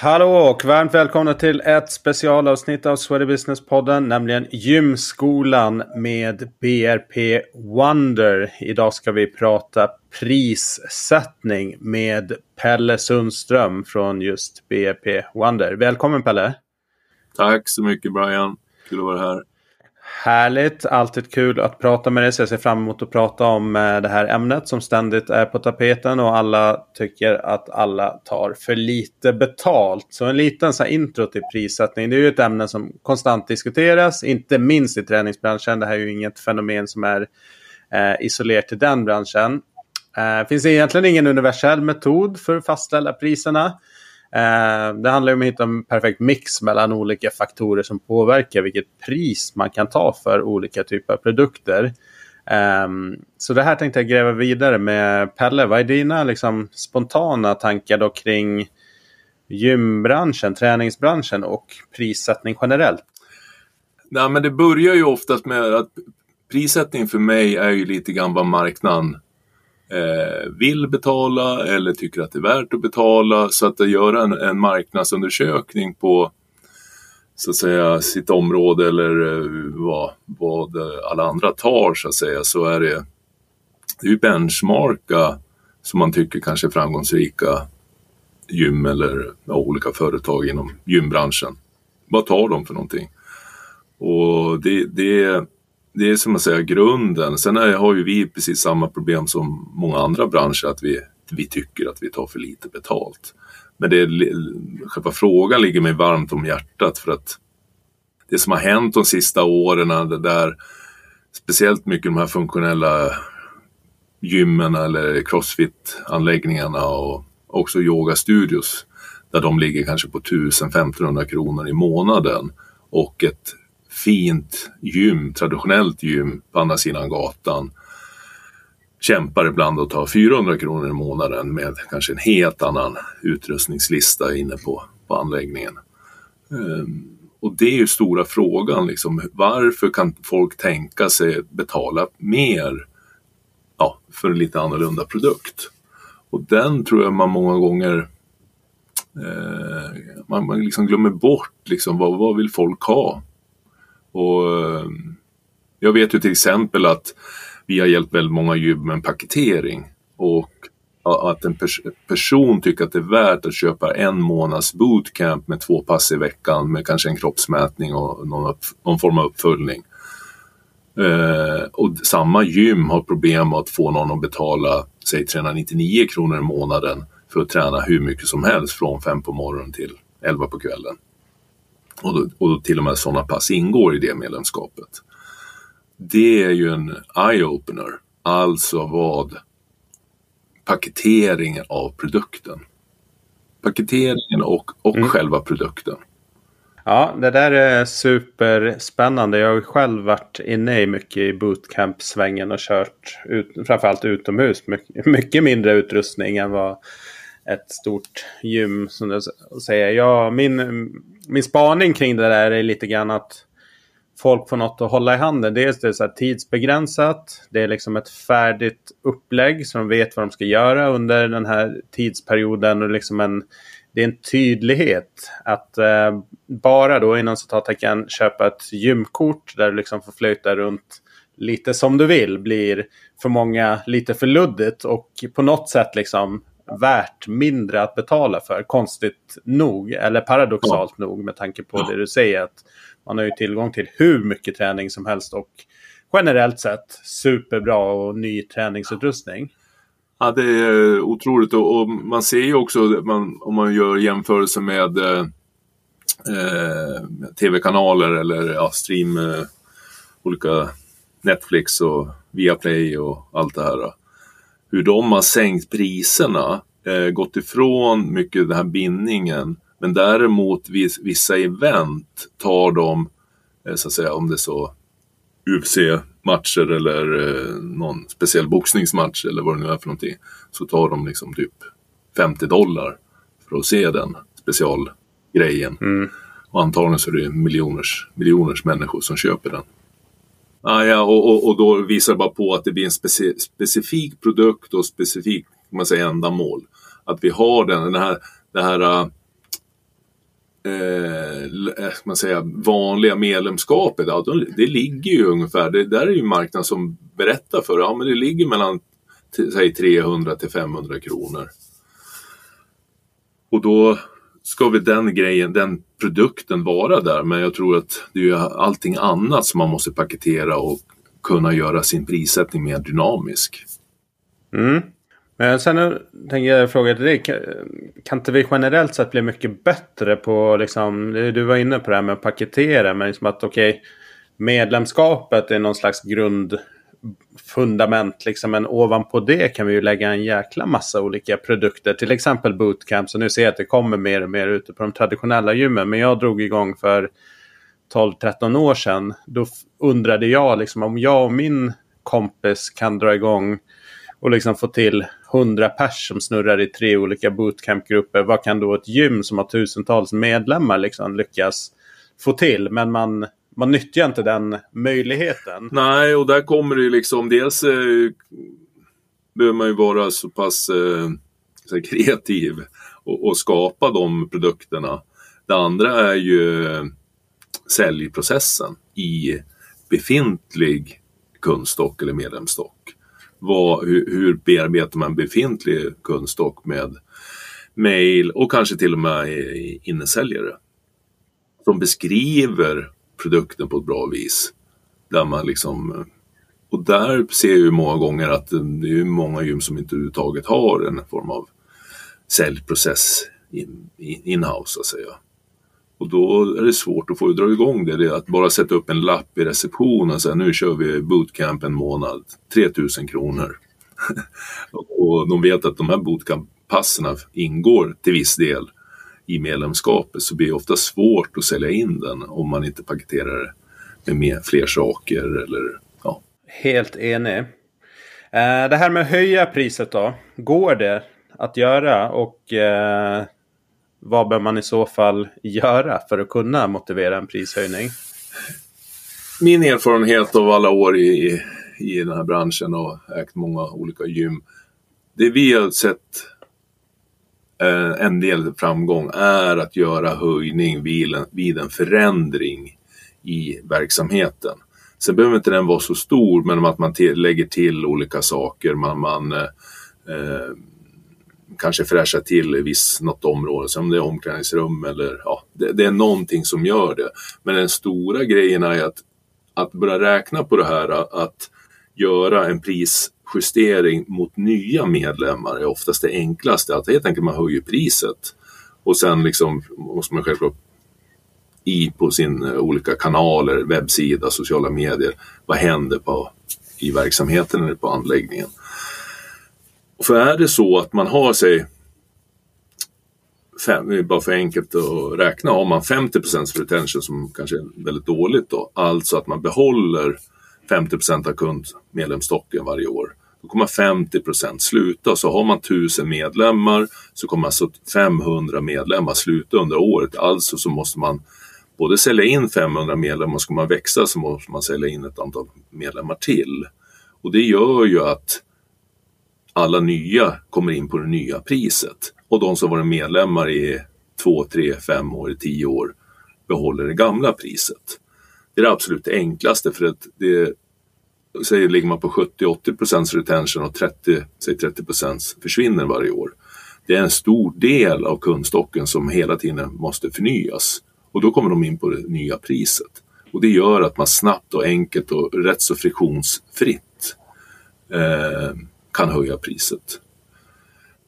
Hallå och varmt välkomna till ett specialavsnitt av Sweaty Business-podden, nämligen Gymskolan med BRP Wonder. Idag ska vi prata prissättning med Pelle Sundström från just BRP Wonder. Välkommen Pelle! Tack så mycket Brian, kul att vara här. Härligt, alltid kul att prata med dig. Så jag ser fram emot att prata om eh, det här ämnet som ständigt är på tapeten och alla tycker att alla tar för lite betalt. Så en liten så intro till prissättning. Det är ju ett ämne som konstant diskuteras, inte minst i träningsbranschen. Det här är ju inget fenomen som är eh, isolerat till den branschen. Det eh, finns egentligen ingen universell metod för att fastställa priserna. Eh, det handlar om att hitta en perfekt mix mellan olika faktorer som påverkar vilket pris man kan ta för olika typer av produkter. Ehm, så det här tänkte jag gräva vidare med Pelle. Vad är dina liksom, spontana tankar då kring gymbranschen, träningsbranschen och prissättning generellt? Nej, men det börjar ju oftast med att prissättning för mig är ju lite grann vad marknaden Eh, vill betala eller tycker att det är värt att betala. Så att göra en, en marknadsundersökning på så att säga sitt område eller eh, vad, vad alla andra tar så att säga så är det, det är ju benchmarka som man tycker kanske är framgångsrika gym eller ja, olika företag inom gymbranschen. Vad tar de för någonting? Och det, det, det är som att säga grunden. Sen är, har ju vi precis samma problem som många andra branscher att vi, vi tycker att vi tar för lite betalt. Men det, själva frågan ligger mig varmt om hjärtat för att det som har hänt de sista åren, det där speciellt mycket de här funktionella gymmen eller crossfit-anläggningarna och också yogastudios där de ligger kanske på 1000-1500 kronor i månaden och ett fint gym, traditionellt gym på andra sidan gatan kämpar ibland och tar 400 kronor i månaden med kanske en helt annan utrustningslista inne på, på anläggningen. Um, och det är ju stora frågan, liksom, varför kan folk tänka sig betala mer ja, för en lite annorlunda produkt? Och den tror jag man många gånger eh, man, man liksom glömmer bort liksom, vad, vad vill folk ha? Och ehm, jag vet ju till exempel att vi har hjälpt väldigt många gym med en paketering och att en pers person tycker att det är värt att köpa en månads bootcamp med två pass i veckan med kanske en kroppsmätning och någon, någon form av uppföljning. Eh, och samma gym har problem med att få någon att betala säg 399 kronor i månaden för att träna hur mycket som helst från fem på morgonen till 11 på kvällen. Och, då, och till och med sådana pass ingår i det medlemskapet. Det är ju en eye-opener, alltså vad paketeringen av produkten. Paketeringen och, och mm. själva produkten. Ja, det där är superspännande. Jag har själv varit inne i mycket i bootcamp-svängen och kört ut, framförallt utomhus. Mycket, mycket mindre utrustning än vad ett stort gym som du säger. Ja, min, min spaning kring det där är lite grann att folk får något att hålla i handen. Dels det är så tidsbegränsat. Det är liksom ett färdigt upplägg så de vet vad de ska göra under den här tidsperioden. Och liksom en, det är en tydlighet att eh, bara då inom citattecken köpa ett gymkort där du liksom får flöjta runt lite som du vill blir för många lite för luddigt och på något sätt liksom värt mindre att betala för. Konstigt nog, eller paradoxalt ja. nog med tanke på det du säger. att Man har ju tillgång till hur mycket träning som helst och generellt sett superbra och ny träningsutrustning. Ja, det är otroligt och, och man ser ju också man, om man gör jämförelse med eh, eh, tv-kanaler eller ja, stream, eh, olika Netflix och Viaplay och allt det här hur de har sänkt priserna, eh, gått ifrån mycket den här bindningen. Men däremot vis, vissa event tar de, eh, så att säga, om det är så UFC-matcher eller eh, någon speciell boxningsmatch eller vad det nu är för någonting. Så tar de liksom typ 50 dollar för att se den specialgrejen. Mm. Och antagligen så är det miljoners, miljoners människor som köper den. Ah, ja, och, och, och, då visar det bara på att det blir en speci specifik produkt och specifik man säger, ändamål. Att vi har den, den här, det här äh, eh, äh, man säga, vanliga medlemskapet, ja, det ligger ju ungefär, det där är ju marknaden som berättar för ja men det ligger mellan säg 300 till 500 kronor. Och då ska väl den grejen, den produkten vara där, men jag tror att det är ju allting annat som man måste paketera och kunna göra sin prissättning mer dynamisk. Mm. Men sen tänker jag fråga till dig. Kan inte vi generellt sett bli mycket bättre på, liksom, du var inne på det här med att paketera, men liksom att okej, okay, medlemskapet är någon slags grundfundament. Liksom, men ovanpå det kan vi ju lägga en jäkla massa olika produkter. Till exempel bootcamp. Så nu ser jag att det kommer mer och mer ute på de traditionella gymmen. Men jag drog igång för 12-13 år sedan. Då undrade jag liksom om jag och min kompis kan dra igång och liksom få till 100 pers som snurrar i tre olika bootcampgrupper. Vad kan då ett gym som har tusentals medlemmar liksom lyckas få till? Men man, man nyttjar inte den möjligheten. Nej, och där kommer det ju liksom dels eh, behöver man ju vara så pass eh, kreativ och, och, skapa de produkterna. Det andra är ju eh, säljprocessen i befintlig kundstock eller medlemsstock vad, hur, hur bearbetar man befintlig kundstock med mail och kanske till och med innesäljare. Som beskriver produkten på ett bra vis. Där man liksom, och där ser jag ju många gånger att det är många gym som inte överhuvudtaget har en form av säljprocess in, in-house så att säga. Och då är det svårt att få dra igång det. det är att bara sätta upp en lapp i receptionen och säga nu kör vi bootcamp en månad, 3000 kronor. och de vet att de här bootcamp-passen ingår till viss del i medlemskapet så blir det ofta svårt att sälja in den om man inte paketerar det med mer, fler saker eller ja. Helt enig. Eh, det här med att höja priset då, går det att göra? Och eh, vad bör man i så fall göra för att kunna motivera en prishöjning? Min erfarenhet av alla år i, i den här branschen och ägt många olika gym. Det vi har sett eh, en del framgång är att göra höjning vid en, vid en förändring i verksamheten. Sen behöver inte den vara så stor men att man lägger till olika saker. Man, man eh, eh kanske fräscha till i viss, något område, som det är omklädningsrum eller ja, det, det, är någonting som gör det. Men den stora grejen är att, att börja räkna på det här, att göra en prisjustering mot nya medlemmar är oftast det enklaste. Att helt enkelt man höjer priset och sen liksom måste man självklart i på sin eh, olika kanaler, webbsida, sociala medier. Vad händer på, i verksamheten eller på anläggningen? För är det så att man har sig Fem, bara för enkelt att räkna, har man 50% retention som kanske är väldigt dåligt då, alltså att man behåller 50% av kundmedlemsstocken varje år. Då kommer 50% sluta, så har man 1000 medlemmar så kommer alltså 500 medlemmar sluta under året. Alltså så måste man både sälja in 500 medlemmar och ska man växa så måste man sälja in ett antal medlemmar till. Och det gör ju att alla nya kommer in på det nya priset. Och de som varit medlemmar i två, tre, fem år, tio år behåller det gamla priset. Det är det absolut enklaste för att det säger ligger man på 70 80 procents retention och 30, säg 30 procents försvinner varje år. Det är en stor del av kundstocken som hela tiden måste förnyas och då kommer de in på det nya priset. Och det gör att man snabbt och enkelt och rätt så friktionsfritt eh, kan höja priset.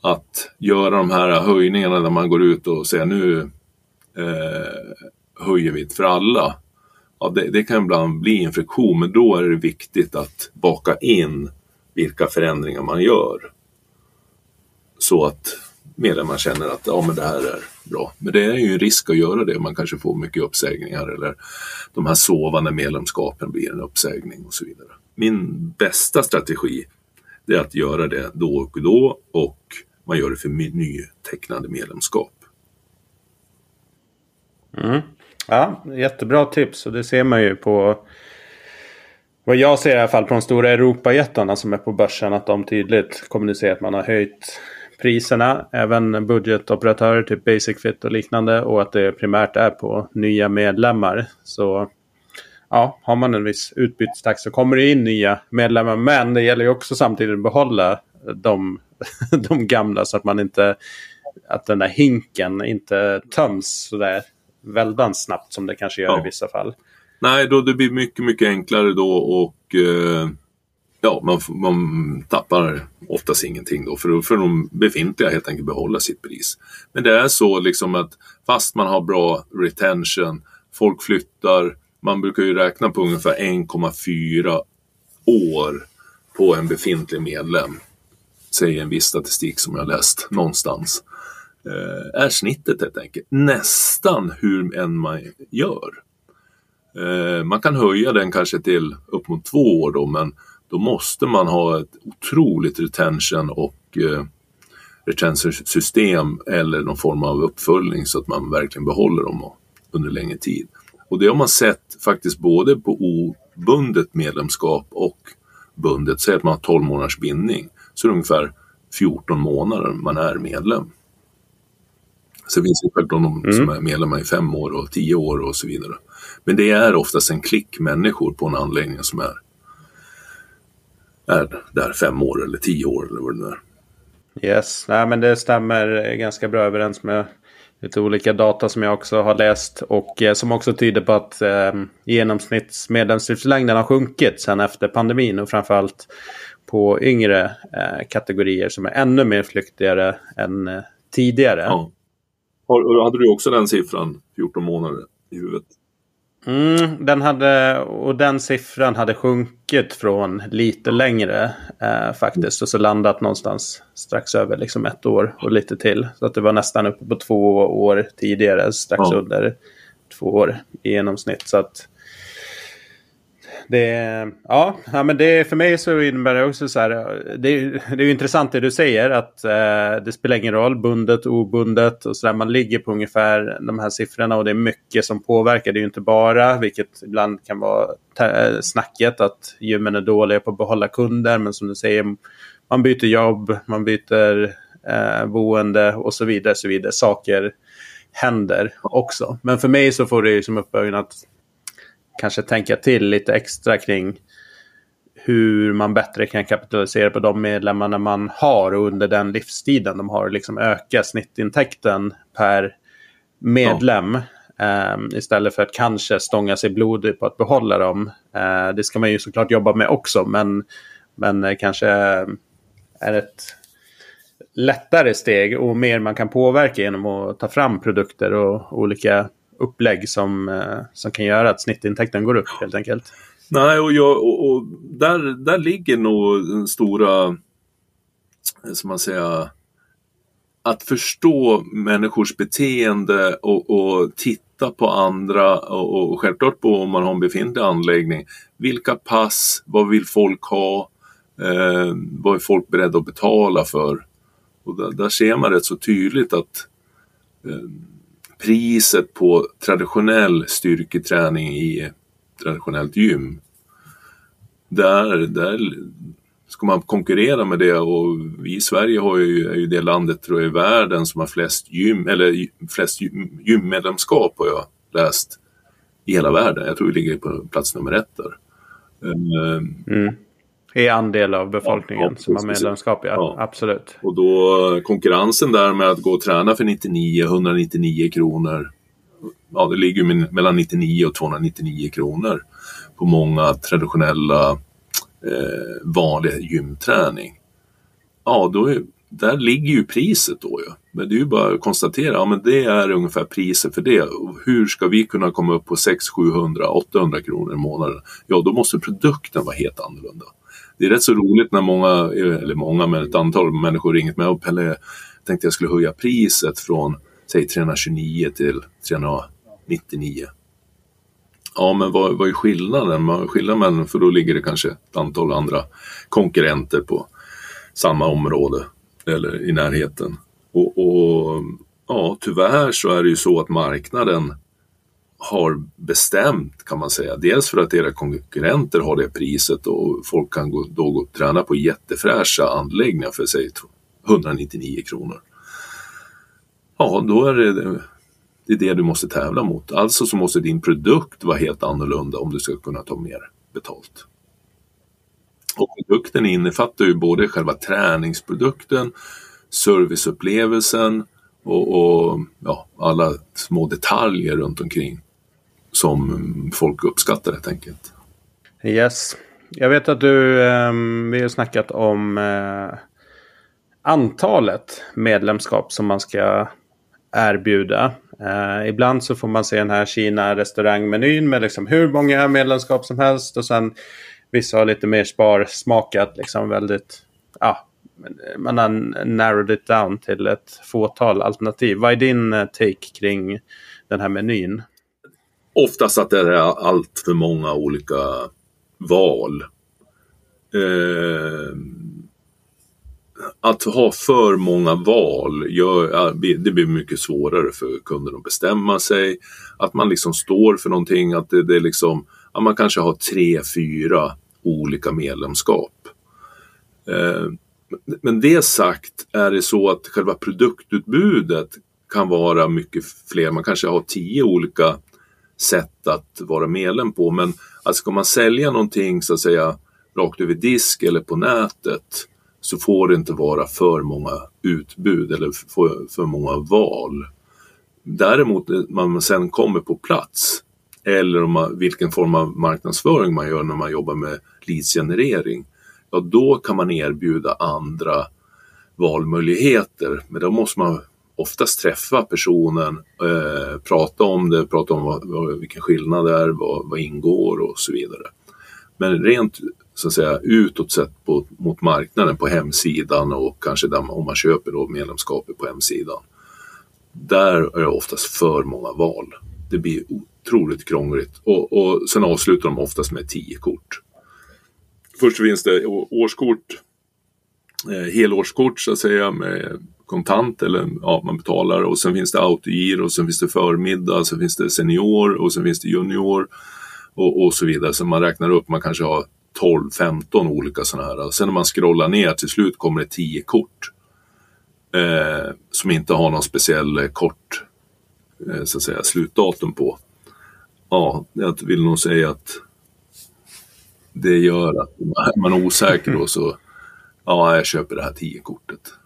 Att göra de här höjningarna där man går ut och säger nu eh, höjer vi för alla. Ja, det, det, kan ibland bli en friktion men då är det viktigt att baka in vilka förändringar man gör. Så att medlemmar känner att ja, men det här är bra. Men det är ju en risk att göra det. Man kanske får mycket uppsägningar eller de här sovande medlemskapen blir en uppsägning och så vidare. Min bästa strategi det är att göra det då och då och man gör det för nytecknade medlemskap. Mm. Ja, jättebra tips och det ser man ju på vad jag ser i alla fall på de stora Europajättarna som är på börsen att de tydligt kommunicerar att man har höjt priserna, även budgetoperatörer, typ Basic Fit och liknande. Och att det primärt är på nya medlemmar. Så ja, har man en viss utbytestakt så kommer det in nya medlemmar. Men det gäller ju också samtidigt att behålla de, de gamla så att man inte att den där hinken inte töms sådär väldans snabbt som det kanske gör ja. i vissa fall. Nej, då det blir mycket, mycket enklare då och eh, ja, man, man tappar oftast ingenting då för, för de befintliga helt enkelt behålla sitt pris. Men det är så liksom att fast man har bra retention, folk flyttar, man brukar ju räkna på ungefär 1,4 år på en befintlig medlem. Säger en viss statistik som jag läst någonstans. Eh, är snittet helt enkelt. Nästan hur än man gör. Eh, man kan höja den kanske till upp mot två år då men då måste man ha ett otroligt retention och eh, retention-system eller någon form av uppföljning så att man verkligen behåller dem under längre tid. Och det har man sett faktiskt både på obundet medlemskap och bundet. Säg att man har 12 månaders bindning så är det ungefär 14 månader man är medlem. Sen finns det självklart de mm. som är medlemmar i fem år och tio år och så vidare. Men det är oftast en klick människor på en anläggning som är, är där fem år eller tio år eller vad det nu är. Yes, Nej, men det stämmer ganska bra överens med lite olika data som jag också har läst och eh, som också tyder på att eh, genomsnittsmedlemslivslängden har sjunkit sen efter pandemin och framförallt på yngre eh, kategorier som är ännu mer flyktigare än eh, tidigare. Ja. Har, hade du också den siffran, 14 månader, i huvudet? Mm, den hade, och den siffran hade sjunkit från lite längre eh, faktiskt. Och så landat någonstans strax över liksom ett år och lite till. Så att det var nästan uppe på två år tidigare, strax ja. under två år i genomsnitt. Så att det, ja, ja, men det för mig så innebär det också så här. Det, det är intressant det du säger att eh, det spelar ingen roll bundet, obundet och så där. Man ligger på ungefär de här siffrorna och det är mycket som påverkar. Det är ju inte bara, vilket ibland kan vara eh, snacket, att gymmen är dåliga på att behålla kunder. Men som du säger, man byter jobb, man byter eh, boende och så vidare. Så vidare. Saker händer också. Men för mig så får det ju som upp att kanske tänka till lite extra kring hur man bättre kan kapitalisera på de medlemmarna man har och under den livstiden de har. Liksom öka snittintäkten per medlem. Ja. Um, istället för att kanske stånga sig blodig på att behålla dem. Uh, det ska man ju såklart jobba med också men, men kanske är ett lättare steg och mer man kan påverka genom att ta fram produkter och olika upplägg som, eh, som kan göra att snittintäkten går upp helt enkelt. Nej, och, jag, och, och där, där ligger nog den stora, eh, som man säger, att förstå människors beteende och, och titta på andra och, och självklart på om man har en befintlig anläggning. Vilka pass, vad vill folk ha? Eh, vad är folk beredda att betala för? Och där, där ser man rätt så tydligt att eh, priset på traditionell styrketräning i traditionellt gym. Där, där ska man konkurrera med det och vi i Sverige har ju, är ju det landet tror jag, i världen som har flest gym, eller flest gymmedlemskap har jag läst i hela världen. Jag tror vi ligger på plats nummer ett där. Ehm, mm. I andel av befolkningen ja, som har medlemskap, ja. ja. Absolut. Och då konkurrensen där med att gå och träna för 99, 199 kronor. Ja, det ligger mellan 99 och 299 kronor på många traditionella eh, vanliga gymträning. Ja, då är, där ligger ju priset då ju. Men det är ju bara att konstatera, ja men det är ungefär priset för det. Hur ska vi kunna komma upp på 600, 700, 800 kronor i månaden? Ja, då måste produkten vara helt annorlunda det är rätt så roligt när många, eller många, men ett antal människor ringt mig och Pelle tänkte jag skulle höja priset från säg 329 till 399. Ja, men vad, vad är skillnaden? Skillnaden, för då ligger det kanske ett antal andra konkurrenter på samma område eller i närheten. Och, och ja, tyvärr så är det ju så att marknaden har bestämt kan man säga. Dels för att era konkurrenter har det priset och folk kan gå, då gå och träna på jättefräscha anläggningar för sig 199 kronor. Ja, då är det, det är det du måste tävla mot. Alltså så måste din produkt vara helt annorlunda om du ska kunna ta mer betalt. Och produkten innefattar ju både själva träningsprodukten, serviceupplevelsen och, och ja, alla små detaljer runt omkring som folk uppskattar helt enkelt. Yes. Jag vet att du, eh, vi har snackat om eh, antalet medlemskap som man ska erbjuda. Eh, ibland så får man se den här Kina restaurangmenyn med liksom hur många medlemskap som helst och sen vissa har lite mer sparsmakat liksom väldigt, ja, man har narrowed it down till ett fåtal alternativ. Vad är din eh, take kring den här menyn? Oftast att det är allt för många olika val. Eh, att ha för många val, gör, det blir mycket svårare för kunden att bestämma sig. Att man liksom står för någonting, att det, det är liksom, att man kanske har tre, fyra olika medlemskap. Eh, men det sagt är det så att själva produktutbudet kan vara mycket fler. Man kanske har tio olika sätt att vara medlem på. Men alltså ska man sälja någonting så att säga rakt över disk eller på nätet så får det inte vara för många utbud eller för, för många val. Däremot när man sen kommer på plats eller om man, vilken form av marknadsföring man gör när man jobbar med leadsgenerering, ja då kan man erbjuda andra valmöjligheter. Men då måste man oftast träffa personen, eh, prata om det, prata om vad, vad, vilken skillnad det är, vad, vad ingår och så vidare. Men rent så att säga utåt sett på, mot marknaden på hemsidan och kanske där, om man köper då medlemskapet på hemsidan. Där är det oftast för många val. Det blir otroligt krångligt och, och sen avslutar de oftast med tio kort. Först finns det årskort, eh, helårskort så att säga med kontant eller ja, man betalar och sen finns det autogiro och sen finns det förmiddag, sen finns det senior och sen finns det junior och, och så vidare. Så man räknar upp, man kanske har 12-15 olika sådana här. Sen när man scrollar ner till slut kommer det 10 kort. Eh, som inte har någon speciell eh, kort eh, så att säga, slutdatum på. Ja, jag vill nog säga att det gör att man är osäker och så ja, jag köper det här 10-kortet.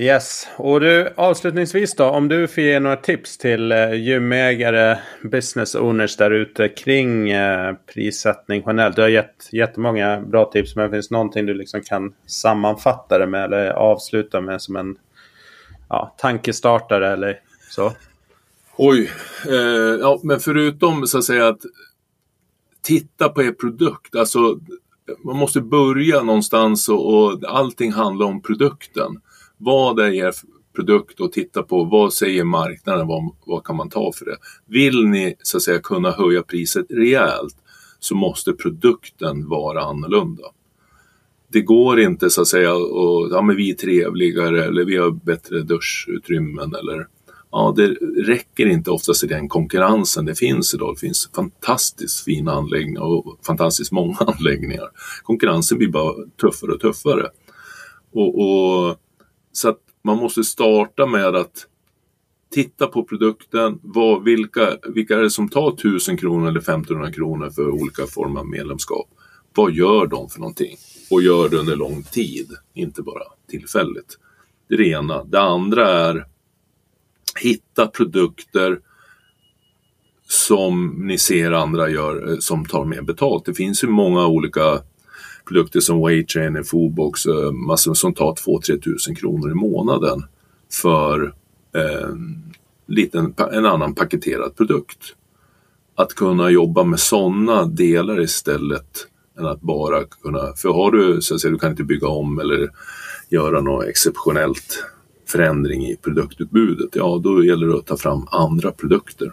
Yes, och du avslutningsvis då, om du får ge några tips till eh, gymägare, business owners där ute kring eh, prissättning generellt. Du har gett jättemånga bra tips, men finns någonting du liksom kan sammanfatta det med eller avsluta med som en ja, tankestartare eller så? Oj, eh, ja, men förutom så att säga att titta på er produkt, alltså man måste börja någonstans och, och allting handlar om produkten. Vad är er produkt och titta på vad säger marknaden, vad, vad kan man ta för det? Vill ni så att säga kunna höja priset rejält så måste produkten vara annorlunda. Det går inte så att säga och ja men vi är trevligare eller vi har bättre duschutrymmen eller ja, det räcker inte oftast i den konkurrensen det finns idag. Det finns fantastiskt fina anläggningar och fantastiskt många anläggningar. Konkurrensen blir bara tuffare och tuffare. Och, och så att man måste starta med att titta på produkten. Vad, vilka, vilka är det som tar 1000 kronor eller 1500 kronor för olika former av medlemskap? Vad gör de för någonting? Och gör det under lång tid, inte bara tillfälligt. Det är det ena. Det andra är hitta produkter som ni ser andra gör eh, som tar mer betalt. Det finns ju många olika produkter som Weightrainer, Foodbox, eh, massor som tar 2-3 tusen kronor i månaden för en, liten, en annan paketerad produkt. Att kunna jobba med sådana delar istället än att bara kunna, för har du, så att säga, du kan inte bygga om eller göra något exceptionellt förändring i produktutbudet, ja då gäller det att ta fram andra produkter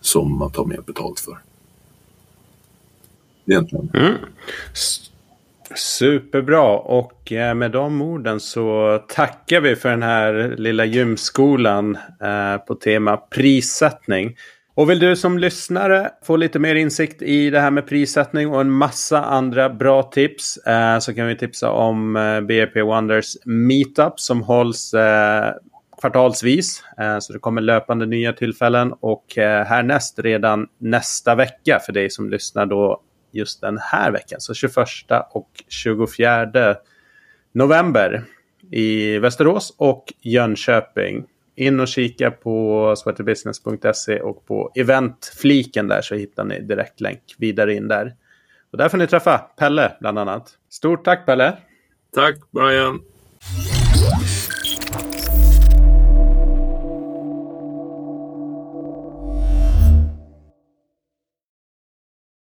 som man tar mer betalt för. Egentligen. Mm. Superbra och eh, med de orden så tackar vi för den här lilla gymskolan eh, på tema prissättning. Och vill du som lyssnare få lite mer insikt i det här med prissättning och en massa andra bra tips eh, så kan vi tipsa om BRP Wonders Meetup som hålls kvartalsvis. Så det kommer löpande nya tillfällen och härnäst redan nästa vecka för dig som lyssnar då just den här veckan. Så 21 och 24 november i Västerås och Jönköping. In och kika på sweaterbusiness.se och på eventfliken där så hittar ni direktlänk vidare in där. Och där får ni träffa Pelle bland annat. Stort tack Pelle! Tack Brian!